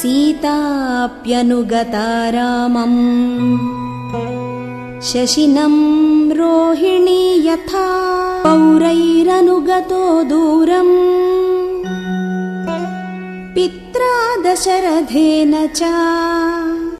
सीताप्यनुगता रामम्। शशिनम् रोहिणी यथा पौरैरनुगतो दूरम्। पित्रा दशरथेन च